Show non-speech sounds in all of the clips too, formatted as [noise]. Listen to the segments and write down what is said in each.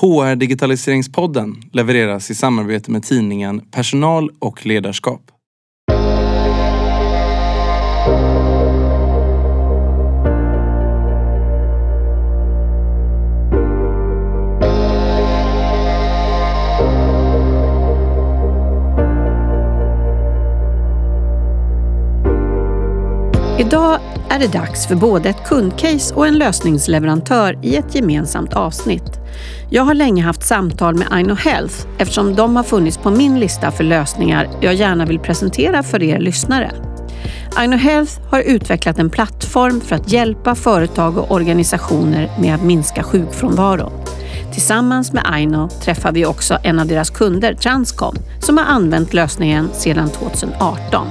HR Digitaliseringspodden levereras i samarbete med tidningen Personal och ledarskap. Det dags för både ett kundcase och en lösningsleverantör i ett gemensamt avsnitt. Jag har länge haft samtal med Aino Health eftersom de har funnits på min lista för lösningar jag gärna vill presentera för er lyssnare. Aino Health har utvecklat en plattform för att hjälpa företag och organisationer med att minska sjukfrånvaron. Tillsammans med Aino träffar vi också en av deras kunder, Transcom, som har använt lösningen sedan 2018.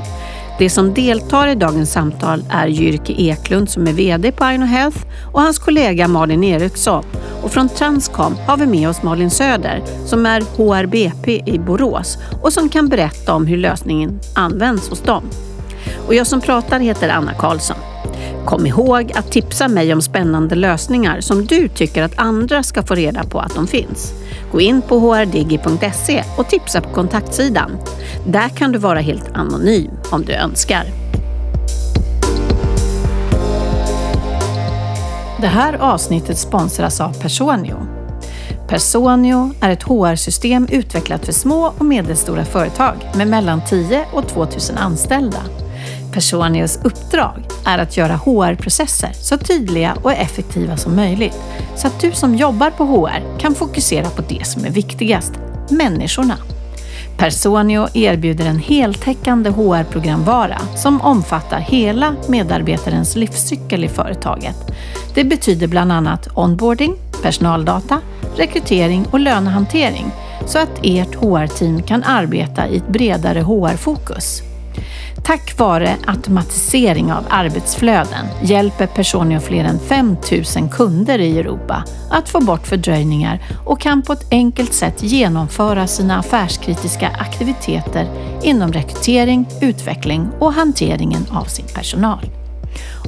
De som deltar i dagens samtal är Jyrke Eklund som är VD på Aino Health och hans kollega Malin Eriksson. Och från Transcom har vi med oss Malin Söder som är HRBP i Borås och som kan berätta om hur lösningen används hos dem. Och jag som pratar heter Anna Karlsson. Kom ihåg att tipsa mig om spännande lösningar som du tycker att andra ska få reda på att de finns. Gå in på hrdigi.se och tipsa på kontaktsidan. Där kan du vara helt anonym om du önskar. Det här avsnittet sponsras av Personio. Personio är ett HR-system utvecklat för små och medelstora företag med mellan 10 och 2000 anställda. Personios uppdrag är att göra HR-processer så tydliga och effektiva som möjligt så att du som jobbar på HR kan fokusera på det som är viktigast, människorna. Personio erbjuder en heltäckande HR-programvara som omfattar hela medarbetarens livscykel i företaget. Det betyder bland annat onboarding, personaldata, rekrytering och lönehantering så att ert HR-team kan arbeta i ett bredare HR-fokus. Tack vare automatisering av arbetsflöden hjälper Personio fler än 5 000 kunder i Europa att få bort fördröjningar och kan på ett enkelt sätt genomföra sina affärskritiska aktiviteter inom rekrytering, utveckling och hanteringen av sin personal.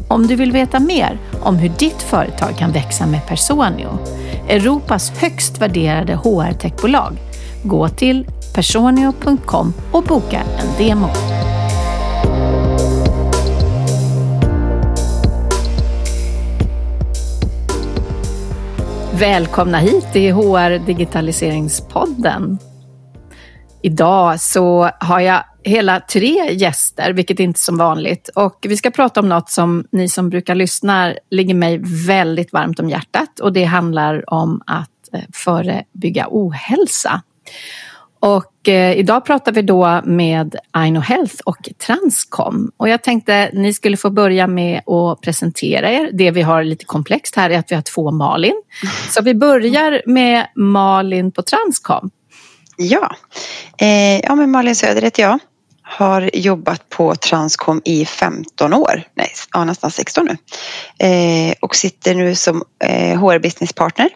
Om du vill veta mer om hur ditt företag kan växa med Personio, Europas högst värderade HR-techbolag, gå till personio.com och boka en demo. Välkomna hit till HR Digitaliseringspodden. Idag så har jag hela tre gäster, vilket inte är som vanligt. Och vi ska prata om något som ni som brukar lyssna ligger mig väldigt varmt om hjärtat. Och det handlar om att eh, förebygga ohälsa. Och eh, idag pratar vi då med Aino Health och Transcom. Och jag tänkte ni skulle få börja med att presentera er. Det vi har lite komplext här är att vi har två Malin. Så vi börjar med Malin på Transcom. Ja, eh, ja men Malin Söder heter jag. Har jobbat på Transcom i 15 år, nej, ja, nästan 16 nu. Eh, och sitter nu som eh, HR Business Partner.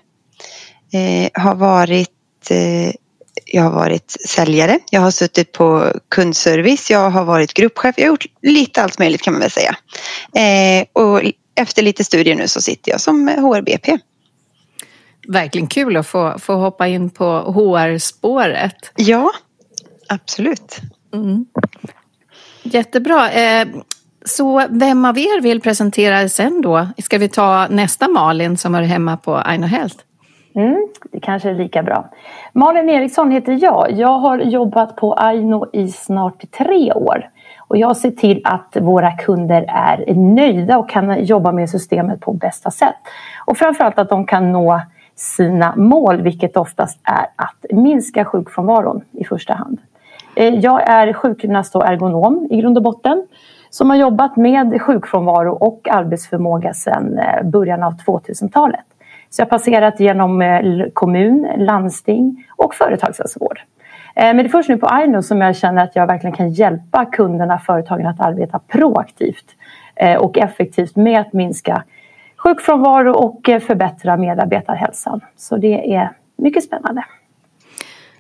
Eh, har varit eh, jag har varit säljare, jag har suttit på kundservice, jag har varit gruppchef, jag har gjort lite allt möjligt kan man väl säga. Eh, och efter lite studier nu så sitter jag som HRBP. Verkligen kul att få, få hoppa in på HR-spåret. Ja, absolut. Mm. Jättebra. Eh, så vem av er vill presentera sen då? Ska vi ta nästa Malin som är hemma på Aino Health? Mm, det kanske är lika bra. Malin Eriksson heter jag. Jag har jobbat på Aino i snart tre år. Och jag ser till att våra kunder är nöjda och kan jobba med systemet på bästa sätt. Och framförallt att de kan nå sina mål, vilket oftast är att minska sjukfrånvaron i första hand. Eh, jag är sjukgymnast och ergonom i grund och botten som har jobbat med sjukfrånvaro och arbetsförmåga sedan eh, början av 2000-talet. Så jag har passerat genom eh, kommun, landsting och företagshälsovård. Eh, men det är först nu på Aino som jag känner att jag verkligen kan hjälpa kunderna, företagen att arbeta proaktivt eh, och effektivt med att minska sjukfrånvaro och förbättra medarbetarhälsan. Så det är mycket spännande.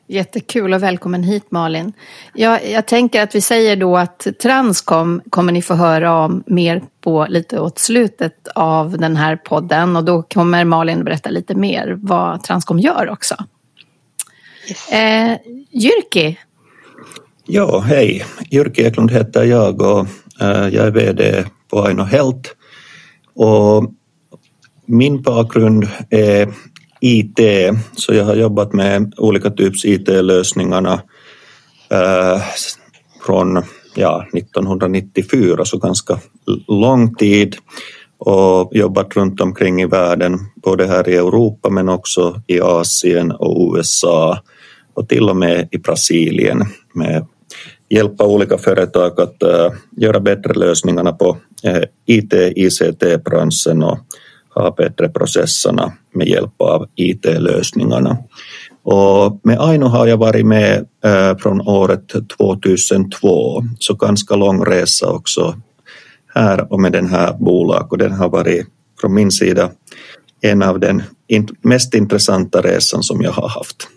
Jättekul och välkommen hit Malin. Jag, jag tänker att vi säger då att Transcom kommer ni få höra om mer på lite åt slutet av den här podden och då kommer Malin berätta lite mer vad Transcom gör också. Yes. Eh, Jyrki? Ja, hej. Jyrki Eklund heter jag och eh, jag är VD på Aino Health. Och min bakgrund är IT, så jag har jobbat med olika typs IT-lösningarna eh, från ja, 1994, så ganska lång tid. Och jobbat runt omkring i världen, både här i Europa men också i Asien och USA och till och med i Brasilien med hjälpa olika företag att uh, göra bättre lösningarna på eh, uh, IT, ICT-branschen och ha bättre processerna med hjälp av IT-lösningarna. Och med Aino har jag varit med eh, från året 2002, så ganska lång resa också här och med den här bolaget och den har varit från min sida en av den mest intressanta resan som jag har haft.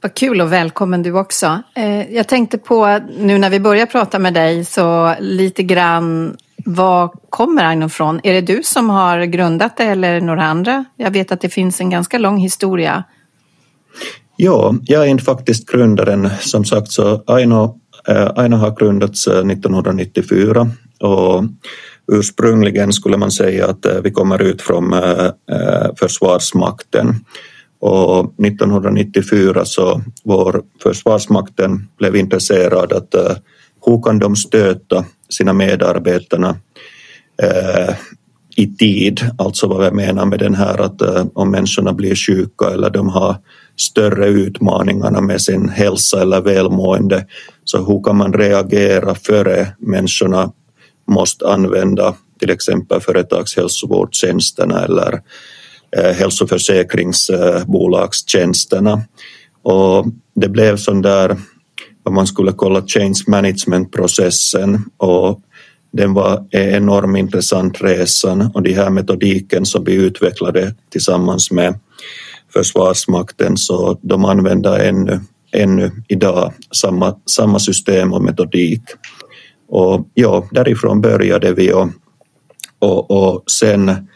Vad kul och välkommen du också. Eh, jag tänkte på nu när vi börjar prata med dig så lite grann var kommer Aino från? Är det du som har grundat det eller några andra? Jag vet att det finns en ganska lång historia. Ja, jag är faktiskt grundaren. Som sagt så Aino, eh, Aino har grundats eh, 1994 och ursprungligen skulle man säga att eh, vi kommer ut från Försvarsmakten och 1994 så var Försvarsmakten blev intresserad att hur kan de stöta sina medarbetarna eh, i tid, alltså vad jag menar med den här att eh, om människorna blir sjuka eller de har större utmaningar med sin hälsa eller välmående, så hur kan man reagera före människorna måste använda till exempel företagshälsovårdstjänsterna eller Eh, hälsoförsäkringsbolagstjänsterna. Och det blev sån där vad man skulle kolla change management-processen och den var en enormt intressant resan och de här metodiken som vi utvecklade tillsammans med Försvarsmakten så de använder ännu, ännu idag samma, samma system och metodik. Och ja, därifrån började vi och, och, och sen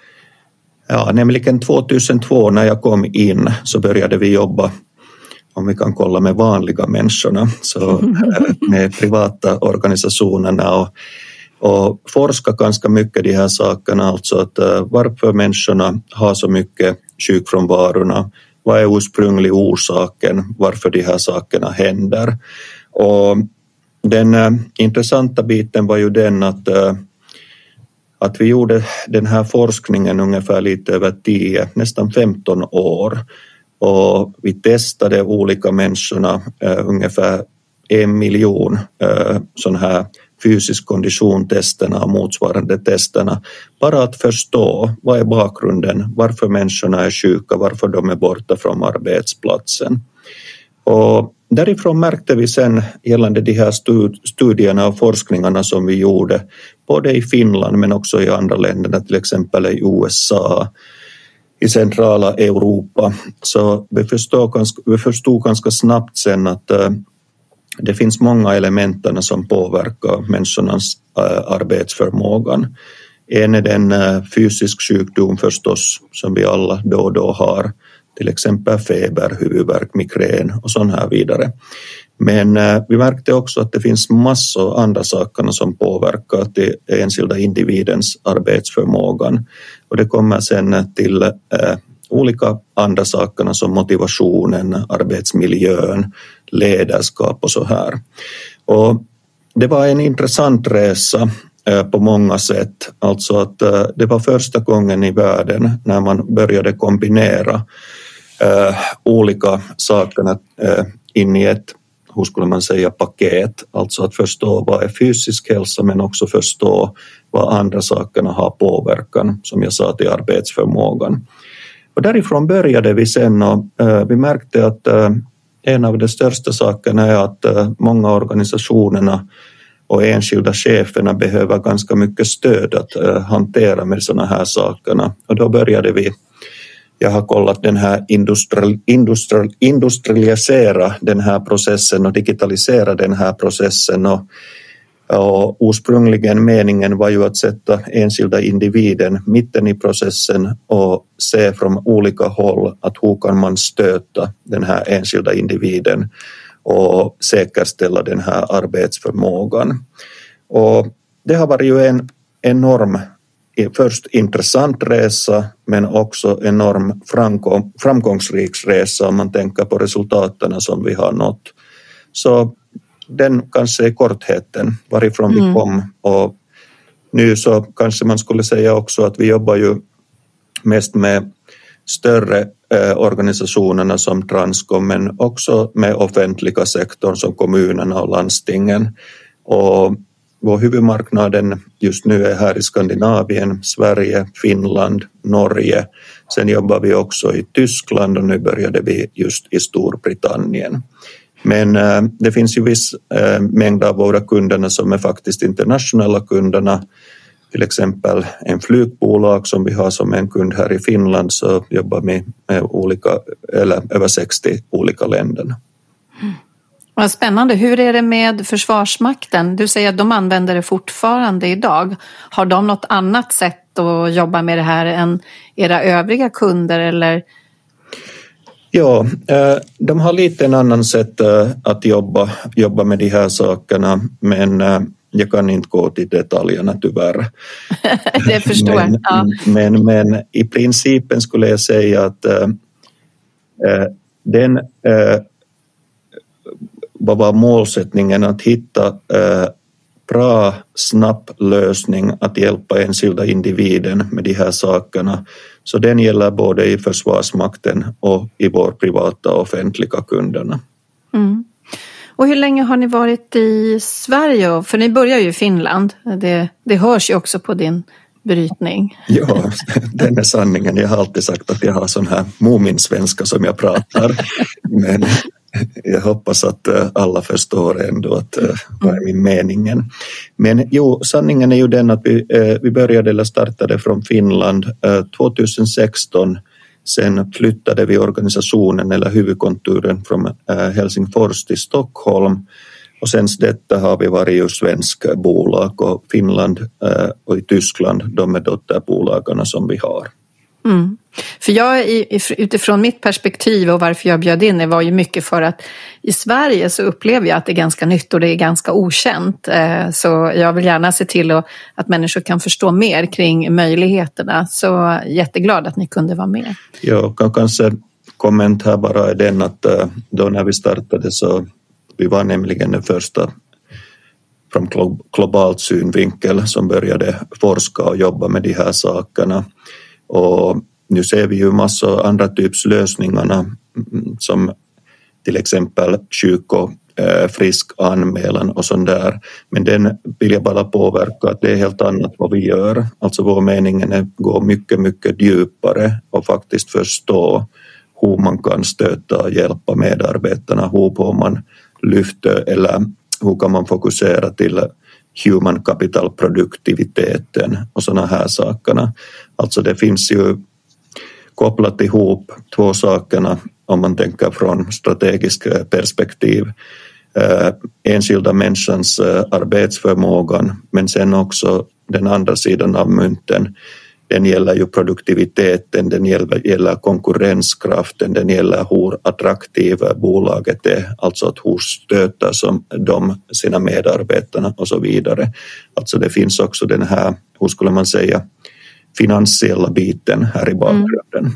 Ja, nämligen 2002 när jag kom in så började vi jobba om vi kan kolla med vanliga människorna, så eh, med privata organisationerna och, och forska ganska mycket de här sakerna, alltså att eh, varför människorna har så mycket sjukfrånvarorna, vad är ursprunglig orsaken, varför de här sakerna händer. Och den eh, intressanta biten var ju den att att vi gjorde den här forskningen ungefär lite över 10, nästan 15 år och vi testade olika människorna, eh, ungefär en miljon eh, uh, sådana här fysisk kondition-testerna och motsvarande testerna. Bara att förstå vad är bakgrunden, varför människorna är sjuka, varför de är borta från arbetsplatsen. Och därifrån märkte vi sen gällande de här studierna och forskningarna som vi gjorde både i Finland men också i andra länder, till exempel i USA, i centrala Europa. Så vi förstod ganska, vi förstod ganska snabbt sen att eh, det finns många element som påverkar människornas arbetsförmåga. arbetsförmågan. En är den eh, fysisk sjukdom förstås som vi alla då och då har till exempel feber, huvudvärk, migrän och sånt här vidare. Men eh, vi märkte också att det finns massor andra saker som påverkar den enskilda individens arbetsförmågan och det kommer sen till eh, olika andra saker som motivationen, arbetsmiljön, ledarskap och så här. Och det var en intressant resa eh, på många sätt, alltså att det var första gången i världen när man började kombinera olika sakerna in i ett, hur skulle man säga, paket. Alltså att förstå vad är fysisk hälsa men också förstå vad andra sakerna har påverkan, som jag sa, till arbetsförmågan. Och därifrån började vi sen och eh, vi märkte att eh, en av de största sakerna är att eh, många organisationerna och enskilda cheferna behöver ganska mycket stöd att eh, hantera med sådana här sakerna. Och då började vi jag har kollat den här industrial, industrial, industrialisera den här processen och digitalisera den här processen och, och ursprungligen meningen var ju att sätta enskilda individen mitten i processen och se från olika håll att hur kan man stöta den här enskilda individen och säkerställa den här arbetsförmågan. Och det har varit ju en enorm först intressant resa men också enorm framgång, framgångsrik resa om man tänker på resultaten som vi har nått. Så den kanske är kortheten varifrån mm. vi kom och nu så kanske man skulle säga också att vi jobbar ju mest med större eh, organisationerna som Transcom men också med offentliga sektorn som kommunerna och landstingen. Och vår huvudmarknaden just nu är här i Skandinavien, Sverige, Finland, Norge. Sen jobbar vi också i Tyskland och nu började vi just i Storbritannien. Men äh, det finns ju viss äh, mängd av våra kunderna som är faktiskt internationella kunderna. Till exempel en flygbolag som vi har som en kund här i Finland så jobbar vi med olika, eller över 60 olika länder. Vad spännande. Hur är det med Försvarsmakten? Du säger att de använder det fortfarande idag. Har de något annat sätt att jobba med det här än era övriga kunder eller? Ja, eh, de har lite en annan sätt eh, att jobba, jobba med de här sakerna men eh, jag kan inte gå till detaljerna tyvärr. [laughs] det förstår men, ja. men, men i principen skulle jag säga att den vad var målsättningen att hitta eh, bra, snabb lösning att hjälpa enskilda individen med de här sakerna. Så den gäller både i Försvarsmakten och i vår privata och offentliga kunderna. Mm. Och hur länge har ni varit i Sverige? För ni börjar ju i Finland. Det, det hörs ju också på din brytning. [laughs] Ja, den är sanningen. Jag har alltid sagt att jag har sån här Mumin-svenska som jag pratar. [laughs] Men jag hoppas att eh, alla förstår ändå att eh, vad är min meningen. Men jo, sanningen är ju den att vi, eh, vi började eller startade från Finland 2016. Sen flyttade vi organisationen eller huvudkontoren från Helsingfors till Stockholm och sen detta har vi varit ju svenska bolag och Finland och i Tyskland de är dotterbolagen som vi har. Mm. För jag, utifrån mitt perspektiv och varför jag bjöd in det var ju mycket för att i Sverige så upplever jag att det är ganska nytt och det är ganska okänt. Eh, så jag vill gärna se till att människor kan förstå mer kring möjligheterna. Så jätteglad att ni kunde vara med. Ja, kanske komment här bara är den att eh, då när vi startade så vi var nämligen den första från globalt synvinkel som började forska och jobba med de här sakerna. Och nu ser vi ju massor andra typs lösningarna mm, som till exempel sjuk och eh, frisk anmälan och sånt där. Men den vill jag bara påverka att det är helt annat vad vi gör. Alltså vår mening är att gå mycket, mycket djupare och faktiskt förstå hur man kan stötta och hjälpa medarbetarna, hur får man lyfta eller hur kan man fokusera till human capital produktiviteten och sådana här sakerna. Alltså det finns ju kopplat ihop två sakerna om man tänker från strategiskt eh, perspektiv. Eh, enskilda människans eh, arbetsförmågan men sen också den andra sidan av mynten den gäller ju produktiviteten, den gäller, gäller konkurrenskraften, den gäller hur attraktiva bolaget är, alltså att hur stöter som de sina medarbetarna och så vidare. Alltså det finns också den här, hur skulle man säga, finansiella biten här i bakgrunden. Mm.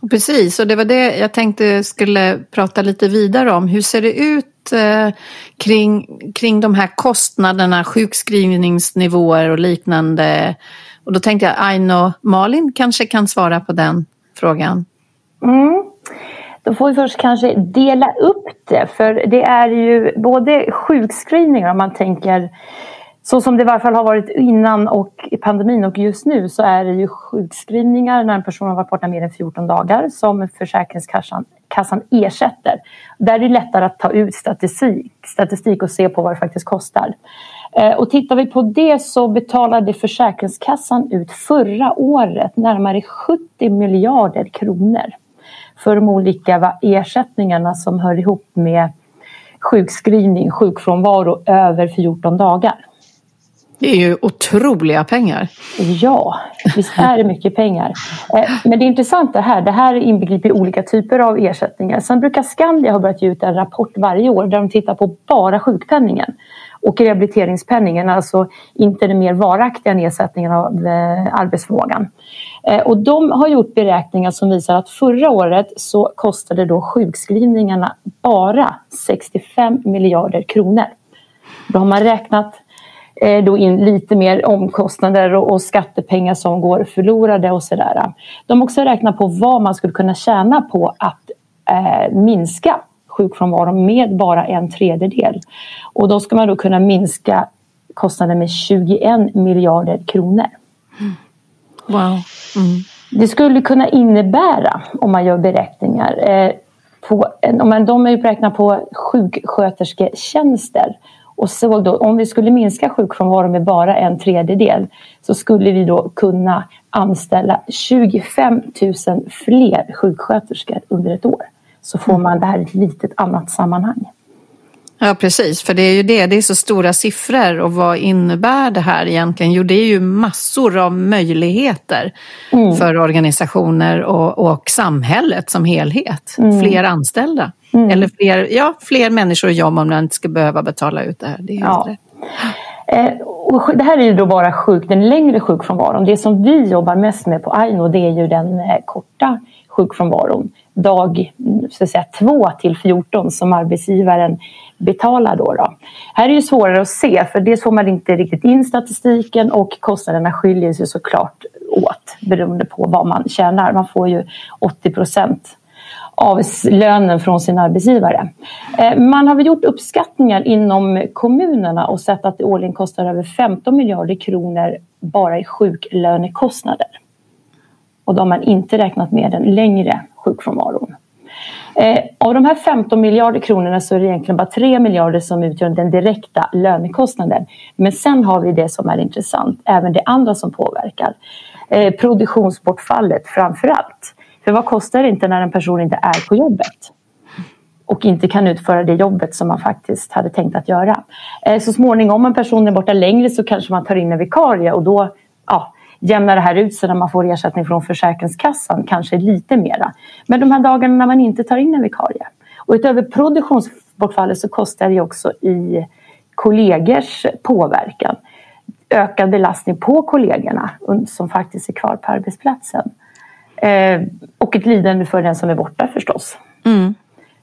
Och precis, och det var det jag tänkte skulle prata lite vidare om. Hur ser det ut eh, kring, kring de här kostnaderna, sjukskrivningsnivåer och liknande? Och då tänkte jag Aino Malin kanske kan svara på den frågan. Mm. Då får vi först kanske dela upp det för det är ju både sjukskrivningar om man tänker så som det i varje fall har varit innan och i pandemin och just nu så är det ju sjukskrivningar när en person har varit borta mer än 14 dagar som Försäkringskassan kassan ersätter. Där är det lättare att ta ut statistik, statistik och se på vad det faktiskt kostar. Eh, och tittar vi på det så betalade Försäkringskassan ut förra året närmare 70 miljarder kronor för de olika ersättningarna som hör ihop med sjukskrivning, sjukfrånvaro över 14 dagar. Det är ju otroliga pengar. Ja, visst är det mycket pengar. Eh, men det intressanta här, det här inbegriper olika typer av ersättningar. Sen brukar Skandia ha börjat ge ut en rapport varje år där de tittar på bara sjukpenningen och rehabiliteringspenningen, alltså inte den mer varaktiga nedsättningen av eh, arbetsförmågan. Eh, och de har gjort beräkningar som visar att förra året så kostade då sjukskrivningarna bara 65 miljarder kronor. Då har man räknat eh, då in lite mer omkostnader och skattepengar som går förlorade och sådär. De har också räknat på vad man skulle kunna tjäna på att minska sjukfrånvaron med bara en tredjedel. Och då ska man då kunna minska kostnaden med 21 miljarder kronor. Mm. Wow. Mm. Det skulle kunna innebära, om man gör beräkningar, eh, på, om man, de är beräknat på sjukskötersketjänster och såg då om vi skulle minska sjukfrånvaron med bara en tredjedel så skulle vi då kunna anställa 25 000 fler sjuksköterskor under ett år så får man det här i ett litet annat sammanhang. Ja precis, för det är ju det, det är så stora siffror och vad innebär det här egentligen? Jo det är ju massor av möjligheter mm. för organisationer och, och samhället som helhet. Mm. Fler anställda mm. eller fler, ja, fler människor i jobb om man inte ska behöva betala ut det här. Det är ja. rätt. Eh, och det här är ju då bara sjuk, den längre sjukfrånvaron. Det som vi jobbar mest med på Aino det är ju den eh, korta sjukfrånvaron dag så att säga, 2 till 14 som arbetsgivaren betalar. Då, då. Här är det svårare att se för dels får man inte riktigt in statistiken och kostnaderna skiljer sig såklart åt beroende på vad man tjänar. Man får ju 80 procent av lönen från sin arbetsgivare. Eh, man har gjort uppskattningar inom kommunerna och sett att det årligen kostar över 15 miljarder kronor bara i sjuklönekostnader. Och då har man inte räknat med den längre sjukfrånvaron. Eh, av de här 15 miljarder kronorna så är det egentligen bara 3 miljarder som utgör den direkta lönekostnaden. Men sen har vi det som är intressant, även det andra som påverkar. Eh, produktionsbortfallet framför allt. För vad kostar det inte när en person inte är på jobbet? och inte kan utföra det jobbet som man faktiskt hade tänkt att göra. Eh, så småningom om en person är borta längre så kanske man tar in en vikarie och då jämnar det här ut sig när man får ersättning från Försäkringskassan, kanske lite mera. Men de här dagarna när man inte tar in en vikarie. Och utöver produktionsbortfallet så kostar det också i kollegors påverkan. Ökad belastning på kollegorna som faktiskt är kvar på arbetsplatsen. Eh, och ett lidande för den som är borta förstås. Mm.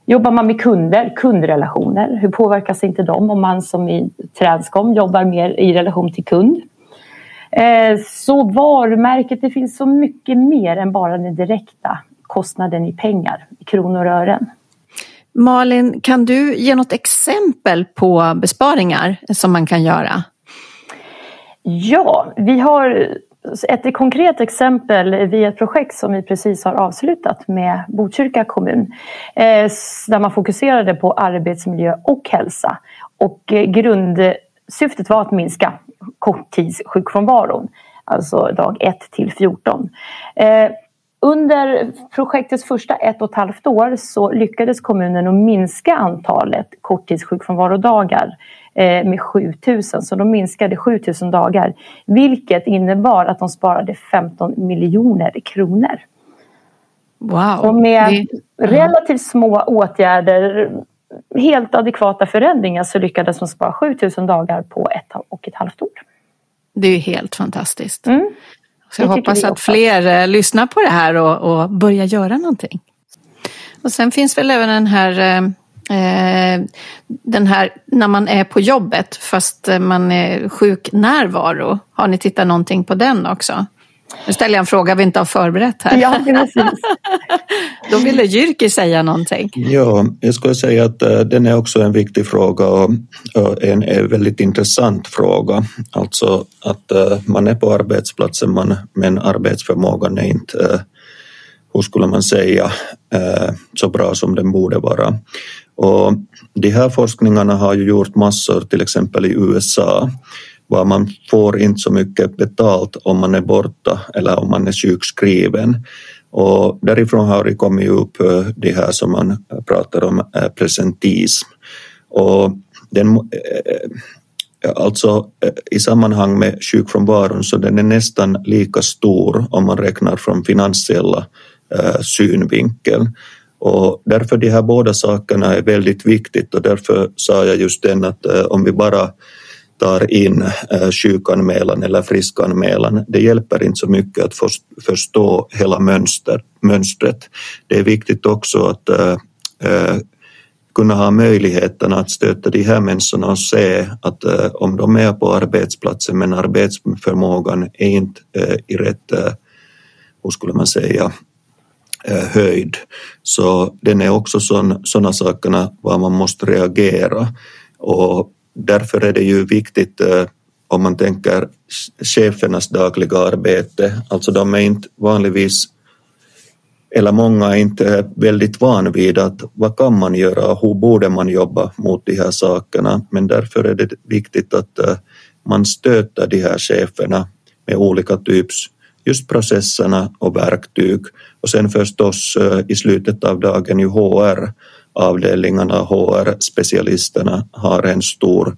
Jobbar man med kunder, kundrelationer, hur påverkas inte de om man som i Transcom jobbar mer i relation till kund? Eh, så varumärket, det finns så mycket mer än bara den direkta kostnaden i pengar, i kronor och ören. Malin, kan du ge något exempel på besparingar som man kan göra? Ja, vi har ett konkret exempel via ett projekt som vi precis har avslutat med Botkyrka kommun. Eh, där man fokuserade på arbetsmiljö och hälsa. Och eh, grundsyftet var att minska korttidssjukfrånvaron, alltså dag 1 till 14. Eh, under projektets första ett och ett halvt år så lyckades kommunen att minska antalet korttidssjukfrånvarodagar eh, med 7000, så de minskade 7000 dagar. Vilket innebar att de sparade 15 miljoner kronor. Wow. Och med relativt små åtgärder, helt adekvata förändringar så lyckades de spara 7000 dagar på ett och ett halvt år. Det är helt fantastiskt. Mm. Så jag hoppas att fler eh, lyssnar på det här och, och börjar göra någonting. Och sen finns väl även den här eh, eh den här när man är på jobbet fast man är sjuk närvaro. Har ni tittat någonting på den också? Nu ställer jag en fråga vi inte har förberett här. Ja, precis. [laughs] Då ville Jyrki säga någonting. Ja, jag skulle säga att uh, den är också en viktig fråga och, en, en väldigt intressant fråga. Alltså att uh, man är på arbetsplatsen man, men arbetsförmågan är inte, uh, hur skulle man säga, så bra som den borde vara. Och de här forskningarna har ju gjort massor, till exempel i USA, var man får inte så mycket betalt om man är borta eller om man är sjukskriven. Och därifrån har det kommit upp eh, det här som man pratar om eh, presentism. Och den, eh, alltså i sammanhang med sjukfrånvaron så den är nästan lika stor om man räknar från finansiella synvinkeln. Och därför de här båda sakerna är väldigt viktigt och därför sa jag just den att om vi bara tar in eh, sjukanmälan eller friskanmälan. Det hjälper inte så mycket att förstå hela mönster, mönstret. Det är viktigt också att äh, kunna ha möjligheten att stöta de här människorna och se att äh, om de är på arbetsplatsen men arbetsförmågan är inte äh, i rätt, hur skulle man säga, höjd. Så den är också sådana sakerna var man måste reagera och därför är det ju viktigt eh, om man tänker chefernas dagliga arbete, alltså de är inte vanligtvis eller många är inte väldigt van vid att vad kan man göra? Och hur borde man jobba mot de här sakerna. Men därför är det viktigt att eh, man stöter de här cheferna med olika typs just processerna och verktyg. Och sen förstås eh, i slutet av dagen ju HR avdelningarna, HR-specialisterna har en stor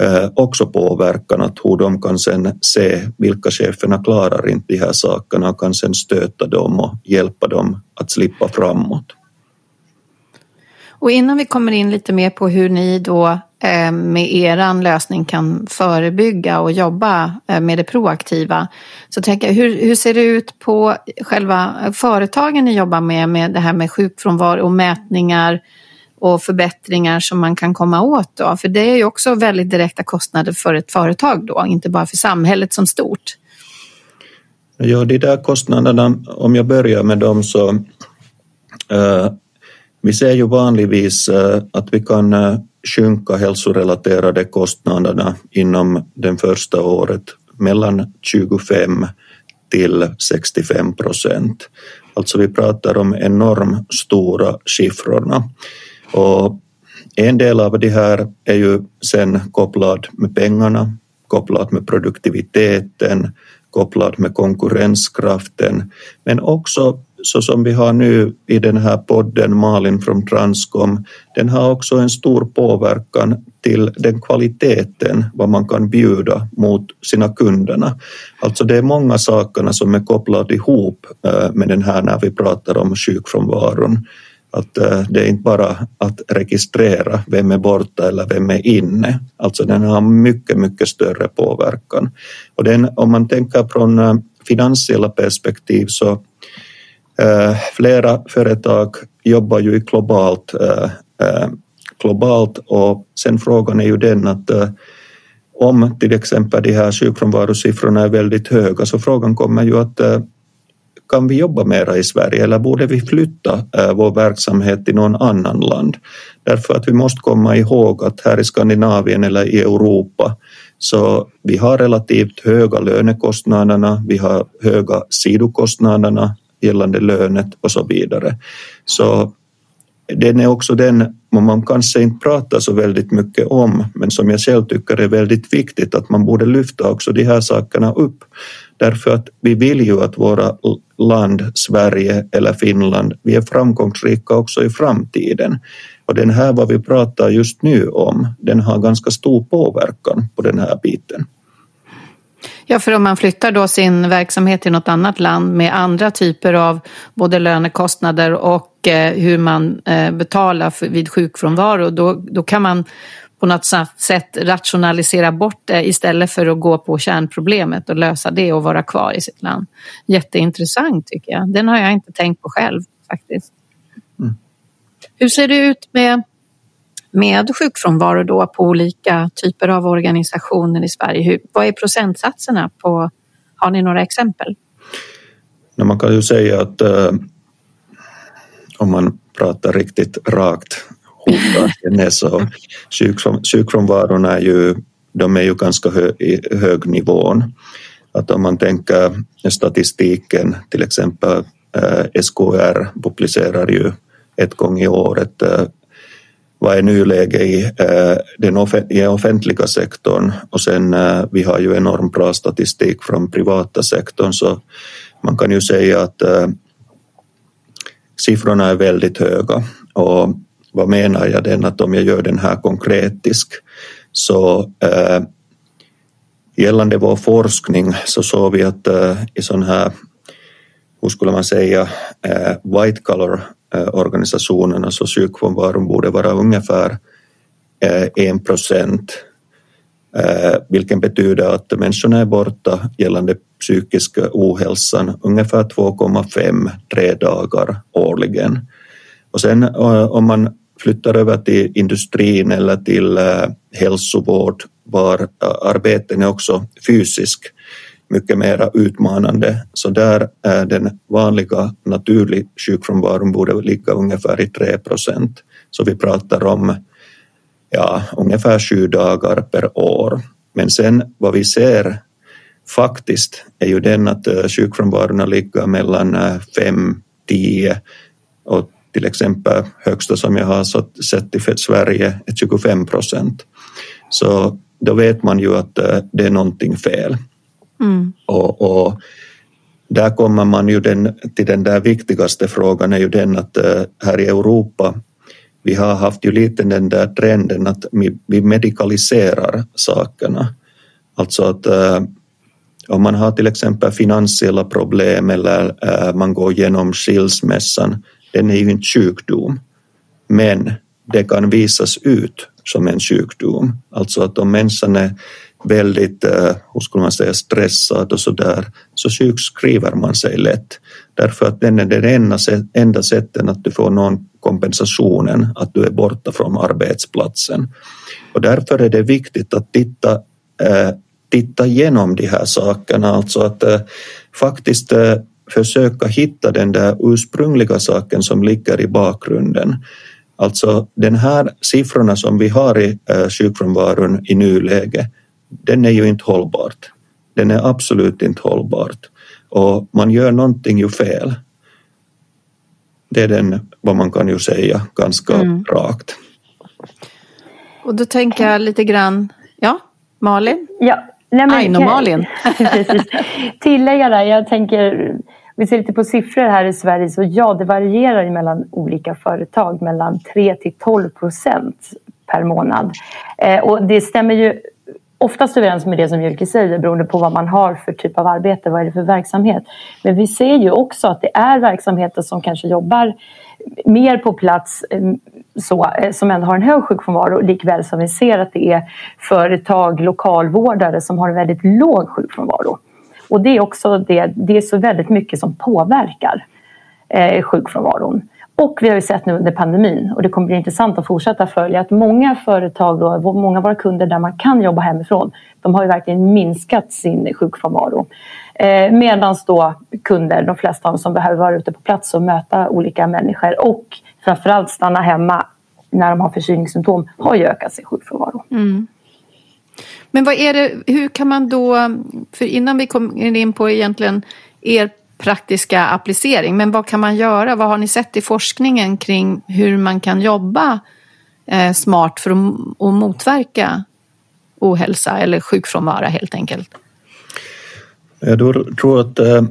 eh, också påverkan att hur de kan sen se vilka cheferna klarar inte de här sakerna och kan sen stöta dem och hjälpa dem att slippa framåt. Och innan vi kommer in lite mer på hur ni då eh, med er lösning kan förebygga och jobba eh, med det proaktiva. Så tänker jag, hur, hur ser det ut på själva företagen ni jobbar med, med det här med sjukfrånvaro och mätningar och förbättringar som man kan komma åt då? För det är ju också väldigt direkta kostnader för ett företag då, inte bara för samhället som stort. Ja, de där kostnaderna, om jag börjar med dem så eh, vi ser ju vanligtvis eh, att vi kan eh, sjunka hälsorelaterade kostnaderna inom det första året mellan 25 till 65 procent. Alltså vi pratar om enormt stora siffrorna. Och en del av det här är ju sen kopplad med pengarna, kopplad med produktiviteten, kopplad med konkurrenskraften, men också så som vi har nu i den här podden Malin från Transcom, den har också en stor påverkan till den kvaliteten vad man kan bjuda mot sina kunderna. Alltså det är många sakerna som är kopplade ihop eh, med den här när vi pratar om sjukfrånvaron. Att eh, det är inte bara att registrera vem är borta eller vem är inne. Alltså den har mycket, mycket större påverkan. Och den, om man tänker från eh, finansiella perspektiv så Eh, flera företag jobbar ju globalt, eh, eh, globalt och sen frågan är ju den att om till exempel de här sjukfrånvarosiffrorna är väldigt höga så frågan kommer ju att kan vi jobba mera i Sverige eller borde vi flytta vår verksamhet till någon annan land? Därför att vi måste komma ihåg att här i Skandinavien eller i Europa så vi har relativt höga lönekostnaderna, vi har höga sidokostnaderna gällande lönet och så vidare. Så den är också den man kanske inte pratar så väldigt mycket om, men som jag själv tycker är väldigt viktigt att man borde lyfta också de här sakerna upp. Därför att vi vill ju att våra land, Sverige eller Finland, vi är framgångsrika också i framtiden. Och den här vad vi pratar just nu om, den har ganska stor påverkan på den här biten. Ja, för om man flyttar då sin verksamhet till något annat land med andra typer av både lönekostnader och eh, hur man eh, betalar för, vid sjukfrånvaro, då, då kan man på något sätt rationalisera bort det istället för att gå på kärnproblemet och lösa det och vara kvar i sitt land. Jätteintressant tycker jag. Den har jag inte tänkt på själv faktiskt. Mm. Hur ser det ut med med sjukfrånvaro då på olika typer av organisationer i Sverige. Hur, vad är procentsatserna på, har ni några exempel? Man kan ju säga att eh, om man pratar riktigt rakt hotande så [laughs] sjukfrånvaron är ju, de är ju ganska hö, i hög nivån. Att om man tänker statistiken, till exempel eh, SKR publicerar ju ett gång i året eh, vad är nuläget i eh, den offentliga sektorn? Och sen eh, vi har ju enormt bra statistik från privata sektorn så man kan ju säga att eh, siffrorna är väldigt höga. Och vad menar jag den att om jag gör den här konkretisk? Så gällande vår forskning så såg vi att i sån här, hur skulle man säga, white collar Eh, organisationerna så sjukfrånvaron borde vara ungefär eh, en procent eh, vilket betyder att människorna är borta gällande psykisk ohälsan ungefär 2,5-3 dagar årligen. Och sen om man flyttar över till industrin eller till hälsovård var arbeten är också fysiskt mycket mer utmanande. Så där är den vanliga naturlig sjukfrånvaron borde ligga ungefär i 3 procent. Så vi pratar om ja, ungefär sju dagar per år. Men sen vad vi ser faktiskt är ju den att eh, sjukfrånvaron ligger mellan eh, 5, 10 och till exempel högsta som jag har sett i Sverige är 25 procent. Så då vet man ju att eh, det är någonting fel. Mm. Och, och, där kommer man ju den, till den där viktigaste frågan är ju den att eh, här i Europa vi har haft ju lite den där trenden att vi medikaliserar sakerna. Alltså att eh, om man har till exempel finansiella problem eller eh, man går igenom skilsmässan den är ju inte sjukdom, men det kan visas ut som en sjukdom. Alltså att om människan är väldigt, eh, hur skulle man säga, stressad och så där, så sjukskriver man sig lätt. Därför att den är det enda, enda sättet att du får någon kompensationen att du är borta från arbetsplatsen. Och därför är det viktigt att titta, eh, titta igenom de här sakerna, alltså att eh, faktiskt eh, försöka hitta den där ursprungliga saken som ligger i bakgrunden. Alltså den här siffrorna som vi har i eh, sjukfrånvaron i nuläget, den är ju inte hållbart. Den är absolut inte hållbart och man gör någonting ju fel. Det är den, vad man kan ju säga, ganska mm. rakt. Och då tänker jag lite grann, ja, Malin? Ja, Aino-Malin. [laughs] Tillägga där, jag tänker vi ser lite på siffror här i Sverige så ja, det varierar mellan olika företag mellan 3 till 12 procent per månad. Eh, och det stämmer ju oftast överens med det som Jyrki säger beroende på vad man har för typ av arbete, vad är det för verksamhet. Men vi ser ju också att det är verksamheter som kanske jobbar mer på plats eh, så, eh, som ändå har en hög sjukfrånvaro likväl som vi ser att det är företag, lokalvårdare som har en väldigt låg sjukfrånvaro. Och det är också det, det är så väldigt mycket som påverkar eh, sjukfrånvaron. Och vi har ju sett nu under pandemin, och det kommer bli intressant att fortsätta följa, att många företag och många av våra kunder där man kan jobba hemifrån, de har ju verkligen minskat sin sjukfrånvaro. Eh, Medan då kunder, de flesta av dem som behöver vara ute på plats och möta olika människor och framförallt stanna hemma när de har förkylningssymptom, har ju ökat sin sjukfrånvaro. Mm. Men vad är det, hur kan man då, för innan vi kommer in på egentligen er praktiska applicering, men vad kan man göra? Vad har ni sett i forskningen kring hur man kan jobba eh, smart för att, motverka ohälsa eller sjukfrånvaro helt enkelt? Jag tror att eh,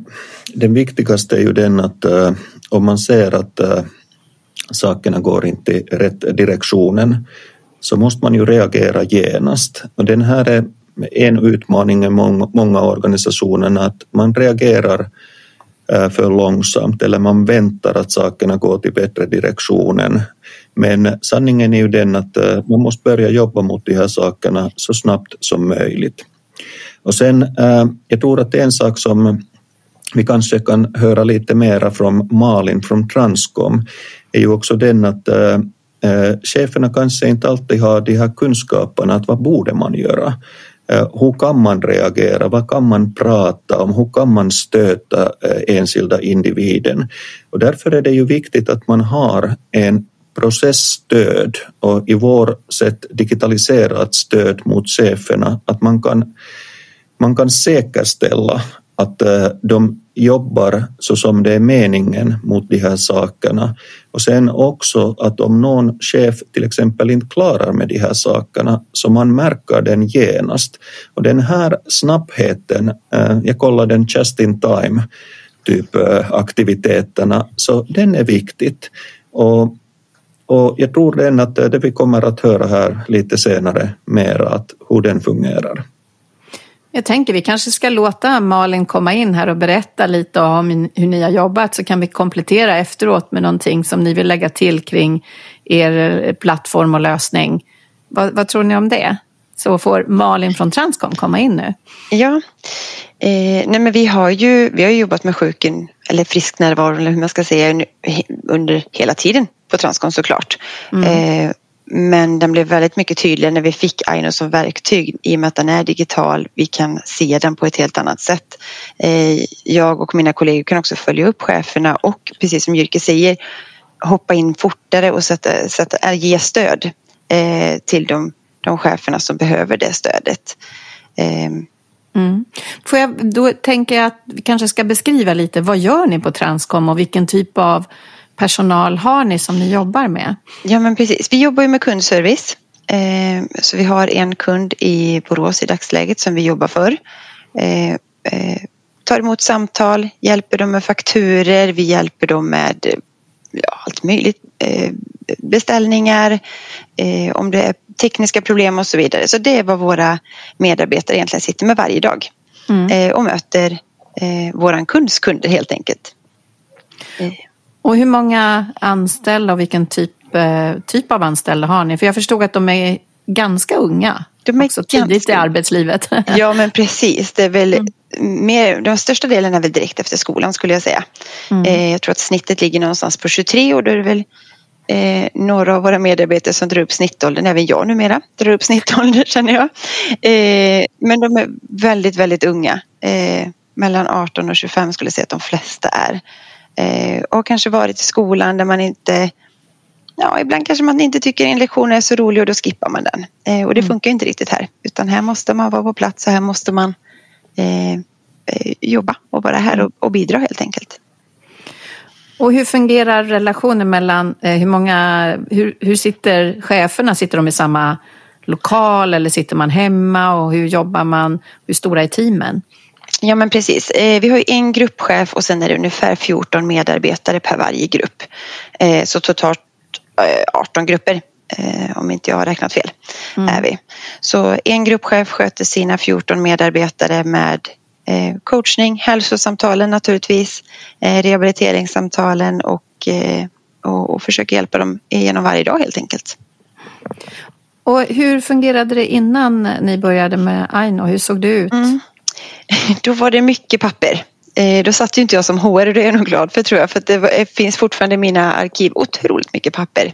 den viktigaste är ju den att eh, om man ser att sakerna går inte i rätt direktionen så måste man ju reagera genast. Och den här är en utmaning i många, organisationer att man reagerar Eh, för långsamt eller man väntar att sakerna går till bättre direktionen. Men sanningen är ju den att eh, man måste börja jobba mot de här sakerna så snabbt som möjligt. Och sen, eh, jag tror att det är en sak som vi kanske kan höra lite mera från Malin från Transcom är ju också den att cheferna kanske inte alltid har de här kunskaperna att vad borde man göra? Hur kan man reagera? Vad kan man prata om? Hur kan man stöta enskilda individen? Och därför är det ju viktigt att man har en processstöd och i vår sätt digitaliserat stöd mot cheferna, att man kan, man kan säkerställa att de jobbar så som det är meningen mot de här sakerna. Och sen också att om någon chef till exempel inte klarar med de här sakerna så man märker den genast. Och den här snabbheten, eh, jag kollade den just in time typ eh, aktiviteterna, så den är viktigt. Och, och jag tror den att eh, det vi kommer att höra här lite senare mer att hur den fungerar. Jag tänker vi kanske ska låta Malin komma in här och berätta lite om hur ni har jobbat så kan vi komplettera efteråt med någonting som ni vill lägga till kring er plattform och lösning. Vad, vad tror ni om det? Så får Malin från Transcom komma in nu. Ja, eh, nej men vi har ju vi har jobbat med sjuken eller frisk närvaro eller hur man ska säga under hela tiden på Transcom såklart. Mm. Eh, men den blev väldigt mycket tydligare när vi fick Aino som verktyg i och med att den är digital. Vi kan se den på ett helt annat sätt. Eh, jag och mina kollegor kan också följa upp cheferna och precis som Jyrke säger hoppa in fortare och sätta, sätta, eh, ge stöd eh, till de, de cheferna som behöver det stödet. Ehm. Mm. Får jag, då tänker jag att vi kanske ska beskriva lite vad gör ni på Transcom och vilken typ av personal har ni som ni jobbar med? Ja men precis, vi jobbar ju med kundservice. Eh, så vi har en kund i Borås i dagsläget som vi jobbar för. Eh, eh, tar emot samtal, hjälper dem med fakturer, vi hjälper dem med ja, allt möjligt. Beställningar, om det är tekniska problem och så vidare. Så det är vad våra medarbetare egentligen sitter med varje dag. Mm. Och möter våran kunds kunder helt enkelt. Och hur många anställda och vilken typ, eh, typ av anställda har ni? För jag förstod att de är ganska unga. De är också tidigt ganska... i arbetslivet. [laughs] Ja men precis. Det är väl mm. mer, den största delen är väl direkt efter skolan skulle jag säga. Mm. Eh, jag tror att snittet ligger någonstans på 23 och då är det väl eh, några av våra medarbetare som drar upp snittåldern, även jag numera drar upp [laughs] snittåldern känner jag. Eh, men de är väldigt, väldigt unga. Eh, mellan 18 och 25 skulle jag säga att de flesta är. Eh, och kanske varit i skolan där man inte Ja, ibland kanske man inte tycker en lektion är så rolig och då skippar man den. Eh, och det mm. funkar inte riktigt här. Utan här måste man vara på plats och här måste man eh, eh, jobba och vara här och, och, bidra helt enkelt. Och hur fungerar relationen mellan eh, hur många, hur, hur sitter cheferna? Sitter de i samma lokal eller sitter man hemma och hur jobbar man? Hur stora är teamen? Ja men precis. Eh, vi har en gruppchef och sen är det ungefär 14 medarbetare per varje grupp. Eh, så totalt 18 eh, grupper om inte jag har räknat fel. Mm. Är vi. Så en gruppchef sköter sina 14 medarbetare med coachning, hälsosamtalen naturligtvis, rehabiliteringssamtalen och, och, och försöker hjälpa dem genom varje dag helt enkelt. Och hur fungerade det innan ni började med Aino? Hur såg det ut? Mm. [laughs] Då var det mycket papper. Eh, då satt ju inte jag som HR och det är jag nog glad för tror jag för det eh, finns fortfarande i mina arkiv otroligt mycket papper.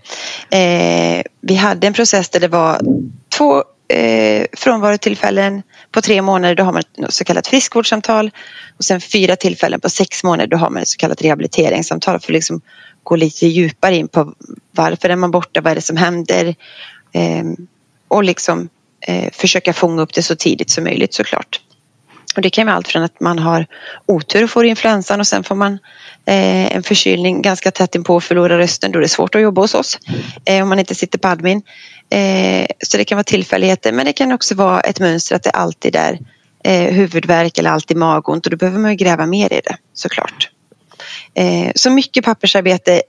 Eh, vi hade en process där det var två eh, frånvarotillfällen på tre månader då har man ett så kallat friskvårdssamtal och sen fyra tillfällen på sex månader då har man ett så kallat rehabiliteringssamtal för att liksom gå lite djupare in på varför är man borta, vad är det som händer eh, och liksom eh, försöka fånga upp det så tidigt som möjligt såklart. Och det kan vara allt från att man har otur och får influensan och sen får man eh, en förkylning ganska tätt inpå och förlorar rösten. Då är det svårt att jobba hos oss eh, om man inte sitter på admin. Eh, så det kan vara tillfälligheter men det kan också vara ett mönster att det alltid är eh, huvudvärk eller alltid magont och då behöver man gräva mer i det såklart. Eh, så mycket pappersarbete,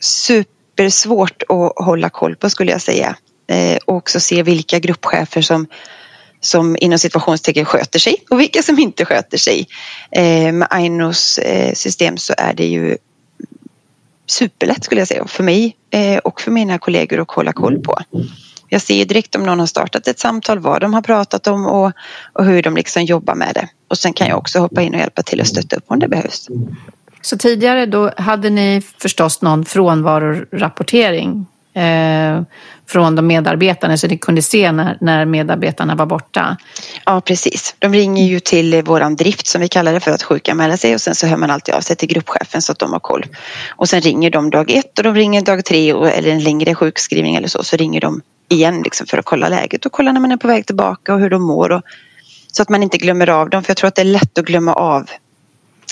supersvårt att hålla koll på skulle jag säga. Eh, och också se vilka gruppchefer som som inom situationstecken sköter sig och vilka som inte sköter sig. Eh, med Ainos eh, system så är det ju superlätt skulle jag säga för mig eh, och för mina kollegor att hålla koll på. Jag ser direkt om någon har startat ett samtal, vad de har pratat om och, och hur de liksom jobbar med det. Och sen kan jag också hoppa in och hjälpa till och stötta upp om det behövs. Så tidigare då hade ni förstås någon frånvarorapportering eh, från de medarbetarna så ni kunde se när, när medarbetarna var borta? Ja precis. De ringer ju till våran drift som vi kallar det för att sjukanmäla sig och sen så hör man alltid av sig till gruppchefen så att de har koll. Och sen ringer de dag ett och de ringer dag tre och, eller en längre sjukskrivning eller så så ringer de igen liksom för att kolla läget och kolla när man är på väg tillbaka och hur de mår. Och, så att man inte glömmer av dem för jag tror att det är lätt att glömma av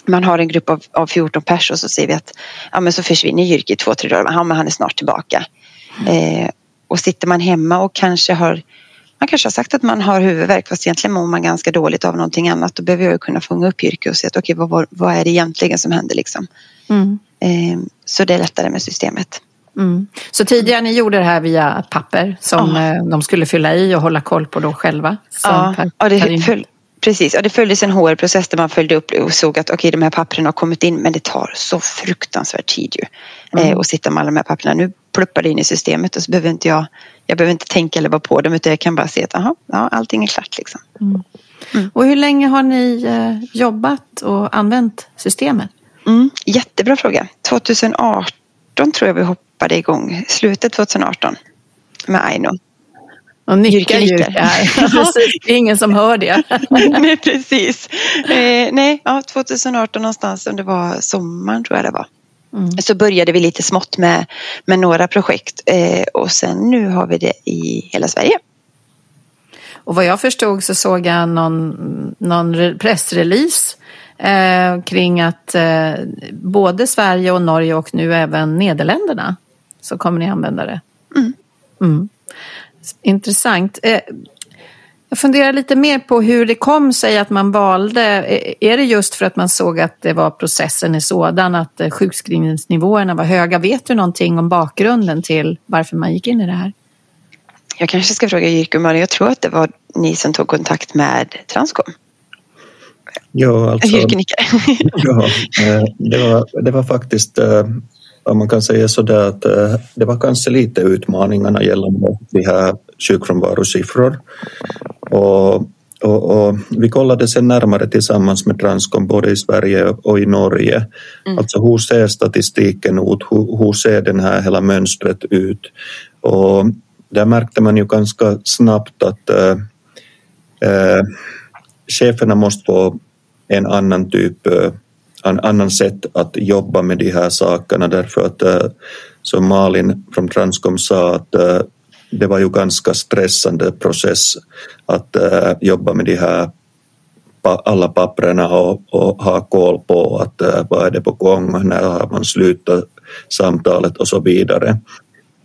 man har en grupp av, av 14 personer och så ser vi att ja, men så försvinner Jyrki i två, tre dagar. Ja, men han är snart tillbaka. Eh, och sitter man hemma och kanske har man kanske har sagt att man har huvudvärk fast egentligen mår man ganska dåligt av någonting annat. Då behöver jag kunna fånga upp Jyrki och se att okej, okay, vad, vad är det egentligen som händer liksom. Mm. Eh, så det är lättare med systemet. Mm. Så tidigare ni gjorde det här via papper som ja. de skulle fylla i och hålla koll på då själva? Ja, ja det, precis. Ja, det följdes en HR-process där man följde upp och såg att okej, okay, de här papperna har kommit in men det tar så fruktansvärt tid ju. Mm. Eh, att sitta med alla de här papperna. Nu pluppar det in i systemet och så behöver inte jag, jag behöver inte tänka eller vara på dem utan jag kan bara se att aha, ja, allting är klart liksom. Mm. Mm. Och hur länge har ni eh, jobbat och använt systemet? Mm, jättebra fråga. 2018 tror jag vi hoppade igång. Slutet 2018 med Aino. Och nickar [laughs] precis. Det är ingen som hör det. [laughs] nej, precis. Eh, nej, ja, 2018 någonstans, om det var sommaren tror jag det var. Mm. Så började vi lite smått med, med några projekt eh, och sen nu har vi det i hela Sverige. Och vad jag förstod så såg jag någon, någon pressrelease eh, kring att eh, både Sverige och Norge och nu även Nederländerna så kommer ni använda det. Mm. Mm. Intressant. Eh, jag funderar lite mer på hur det kom sig att man valde. Är det just för att man såg att det var processen är sådan att eh, sjukskrivningsnivåerna var höga? Vet du någonting om bakgrunden till varför man gick in i det här? Jag kanske ska fråga och Jag tror att det var ni som tog kontakt med Transcom. Ja, alltså, ja, eh, det, var, det var faktiskt Ja, man kan säga så där att eh, det var kanske lite utmaningarna gällande de här sjukfrånvarosiffror. Och, och, och, vi kollade sen närmare tillsammans med Transcom både i Sverige och i Norge. Mm. Alltså hur ser statistiken ut? Hur, hur ser den här hela mönstret ut? Och där märkte man ju ganska snabbt att äh, cheferna måste få en annan typ äh, en annan sätt att jobba med de här sakerna därför att eh, som Malin från Transcom sa att eh, det var ju ganska stressande process att eh, jobba med de här alla papperna och, och ha koll på att vad är det på gång, när har man slutat samtalet och så vidare.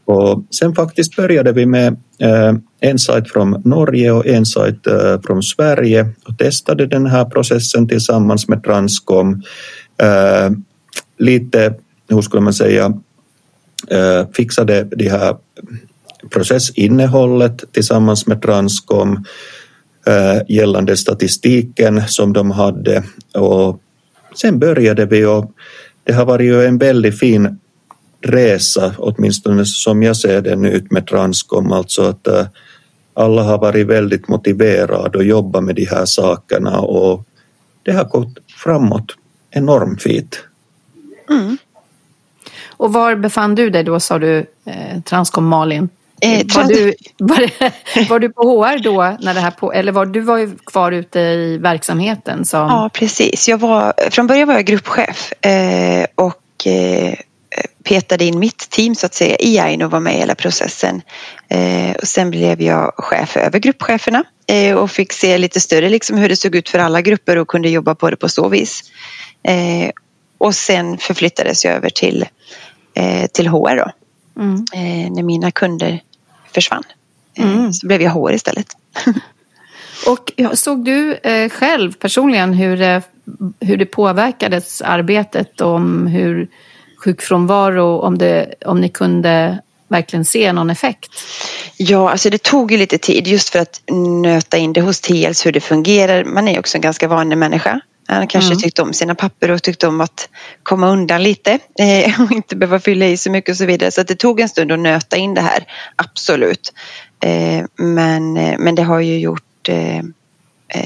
Och sen faktiskt började vi med eh, en sajt från Norge och en sajt eh, från Sverige och testade den här processen tillsammans med Transcom. Eh, lite, hur skulle man säga, fixade det här processinnehållet tillsammans med Transcom gällande statistiken som de hade och sen började vi och det har varit ju en väldigt fin resa, åtminstone som jag ser den ut med Transcom, alltså att alla har varit väldigt motiverade att jobba med de här sakerna och det har gått framåt enormt fint. Mm. Och var befann du dig då sa du, eh, Transcom Malin? Eh, var, du, [laughs] var, var, du på HR då? När det här på, eller var du var ju kvar ute i verksamheten? Som... Ja, precis. Jag var, från början var jag gruppchef eh, och eh, petade in mitt team så att säga i Aino och var med i hela processen. Eh, och sen blev jag chef över gruppcheferna eh, och fick se lite större liksom hur det såg ut för alla grupper och kunde jobba på det på så vis. Eh, och sen förflyttades jag över till, till HR då. Mm. När mina kunder försvann. Mm. Så blev jag HR istället. [laughs] och såg du själv personligen hur det, hur det påverkades arbetet om hur sjukfrånvaro om, det, om ni kunde verkligen se någon effekt? Ja, alltså det tog ju lite tid just för att nöta in det hos TLs hur det fungerar. Man är också en ganska vanlig människa. Han kanske mm. tyckte om sina papper och tyckte om att komma undan lite [laughs] eh, och inte behöva fylla i så mycket och så vidare. Så det tog en stund att nöta in det här, absolut. Eh, men, eh, men det har ju gjort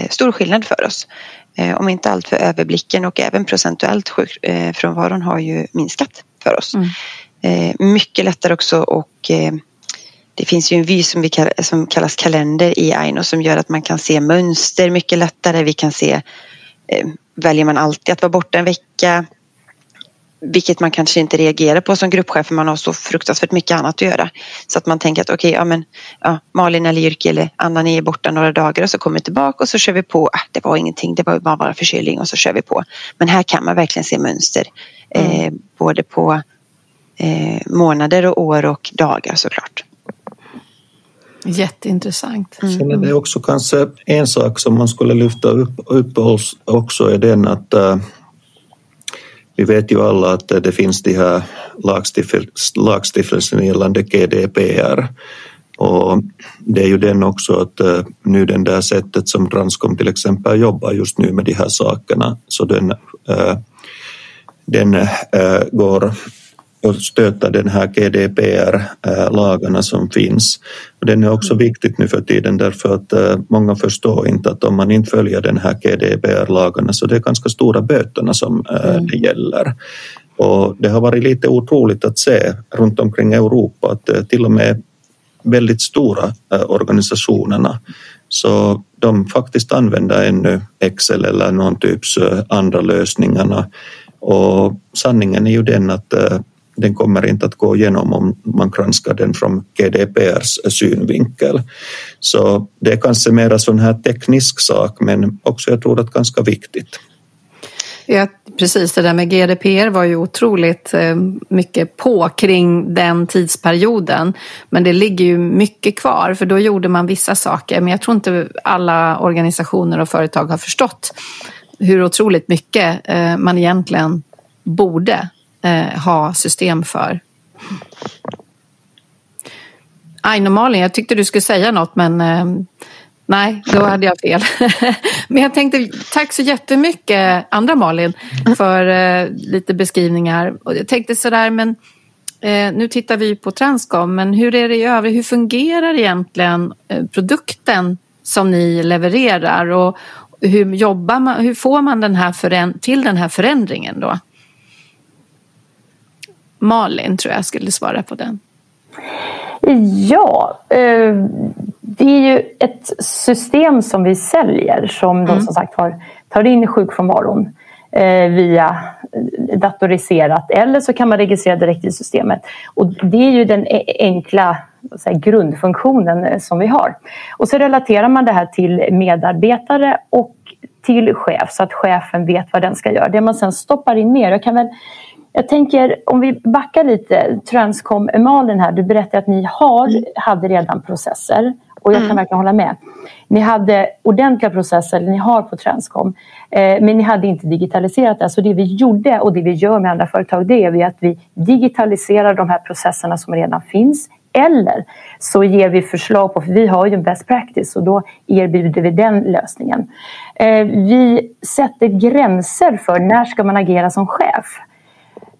stor skillnad för oss. Om inte allt för överblicken och även procentuellt sjukfrånvaron har ju minskat för oss. Mm. Mycket lättare också och det finns ju en vy som, vi som kallas kalender i Aino som gör att man kan se mönster mycket lättare. Vi kan se Eh, väljer man alltid att vara borta en vecka vilket man kanske inte reagerar på som gruppchef för man har så fruktansvärt mycket annat att göra. Så att man tänker att okej, okay, ja men ja, Malin eller Jyrki eller Anna ni är borta några dagar och så kommer vi tillbaka och så kör vi på. Ah, det var ingenting, det var bara, bara förkylning och så kör vi på. Men här kan man verkligen se mönster. Mm. Eh, både på eh, månader och år och dagar såklart. Jätteintressant. Mm. Sen är det också kanske en sak som man skulle lyfta upp, upp också är den att äh, vi vet ju alla att det finns de här lagstiftningen gällande GDPR och det är ju den också att eh, nu den där sättet som Transcom till exempel jobbar just nu med de här sakerna. Så den, eh, den eh, går och stötta den här GDPR-lagarna som finns. Och den är också mm. viktigt nu för tiden därför att eh, många förstår inte att om man inte följer den här GDPR-lagarna så det är ganska stora böterna som eh, mm. det gäller. Och det har varit lite otroligt att se runt omkring Europa att eh, till och med väldigt stora organisationerna så de faktiskt använder ännu Excel eller någon typs andra lösningarna och sanningen är ju den att den kommer inte att gå igenom om man granskar den från GDPRs synvinkel. Så det är kanske mer sån här teknisk sak men också jag tror att ganska viktigt. Ja, precis, det där med GDPR var ju otroligt eh, mycket på kring den tidsperioden. Men det ligger ju mycket kvar för då gjorde man vissa saker. Men jag tror inte alla organisationer och företag har förstått hur otroligt mycket eh, man egentligen borde eh, ha system för. Aino Malin, jag tyckte du skulle säga något men eh, nej, då hade jag fel. [laughs] men jag tänkte tack så jättemycket andra Malin för eh, lite beskrivningar. Och jag tänkte sådär men eh, nu tittar vi på Transcom men hur är det i övrigt? Hur fungerar egentligen eh, produkten som ni levererar och hur jobbar man? Hur får man den här till den här förändringen då? Malin tror jag skulle svara på den. Ja, eh, det är ju ett system som vi säljer som mm. då som sagt har, tar in sjukfrånvaron eh, via datoriserat eller så kan man registrera direkt i systemet. Och det är ju den e-, enkla säga, grundfunktionen eh, som vi har. Och så relaterar man det här till medarbetare och till chef så att chefen vet vad den ska göra. Det man sen stoppar in mer, jag kan väl jag tänker om vi backar lite, Transcom Malin här, du berättade att ni har, mm. hade redan processer och jag kan mm. verkligen hålla med. Ni hade ordentliga processer, ni har på Transcom, eh, men ni hade inte digitaliserat det. Så det vi gjorde och det vi gör med andra företag det är att vi digitaliserar de här processerna som redan finns eller så ger vi förslag på, för vi har ju en best practice och då erbjuder vi den lösningen. Eh, vi sätter gränser för när ska man agera som chef.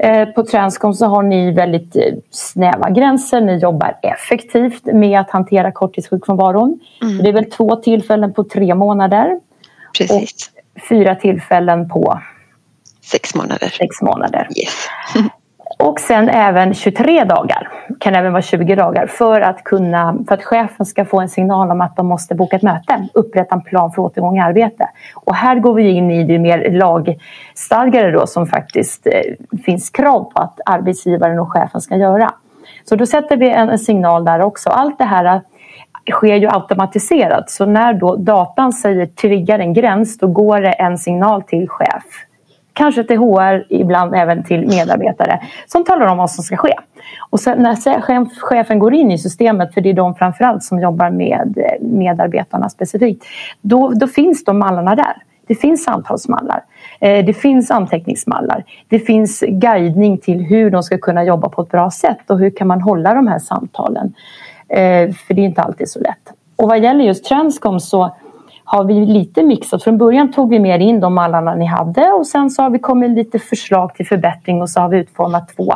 Eh, på Transcom så har ni väldigt eh, snäva gränser. Ni jobbar effektivt med att hantera korttidssjukfrånvaron. Mm. Det är väl två tillfällen på tre månader. Precis. Och fyra tillfällen på sex månader. Sex månader. Yes. [laughs] Och sen även 23 dagar, kan även vara 20 dagar, för att, kunna, för att chefen ska få en signal om att de måste boka ett möte, upprätta en plan för återgång i arbete. Och här går vi in i det mer lagstadgade då som faktiskt eh, finns krav på att arbetsgivaren och chefen ska göra. Så då sätter vi en, en signal där också. Allt det här eh, sker ju automatiserat, så när då datan säger triggar en gräns, då går det en signal till chef kanske till HR, ibland även till medarbetare som talar om vad som ska ske. Och sen när chefen går in i systemet, för det är de framförallt som jobbar med eh, medarbetarna specifikt, då, då finns de mallarna där. Det finns samtalsmallar, eh, det finns anteckningsmallar, det finns guidning till hur de ska kunna jobba på ett bra sätt och hur kan man hålla de här samtalen. Eh, för det är inte alltid så lätt. Och vad gäller just Transcom så har vi lite mixat. Från början tog vi mer in de mallarna ni hade och sen så har vi kommit med lite förslag till förbättring och så har vi utformat två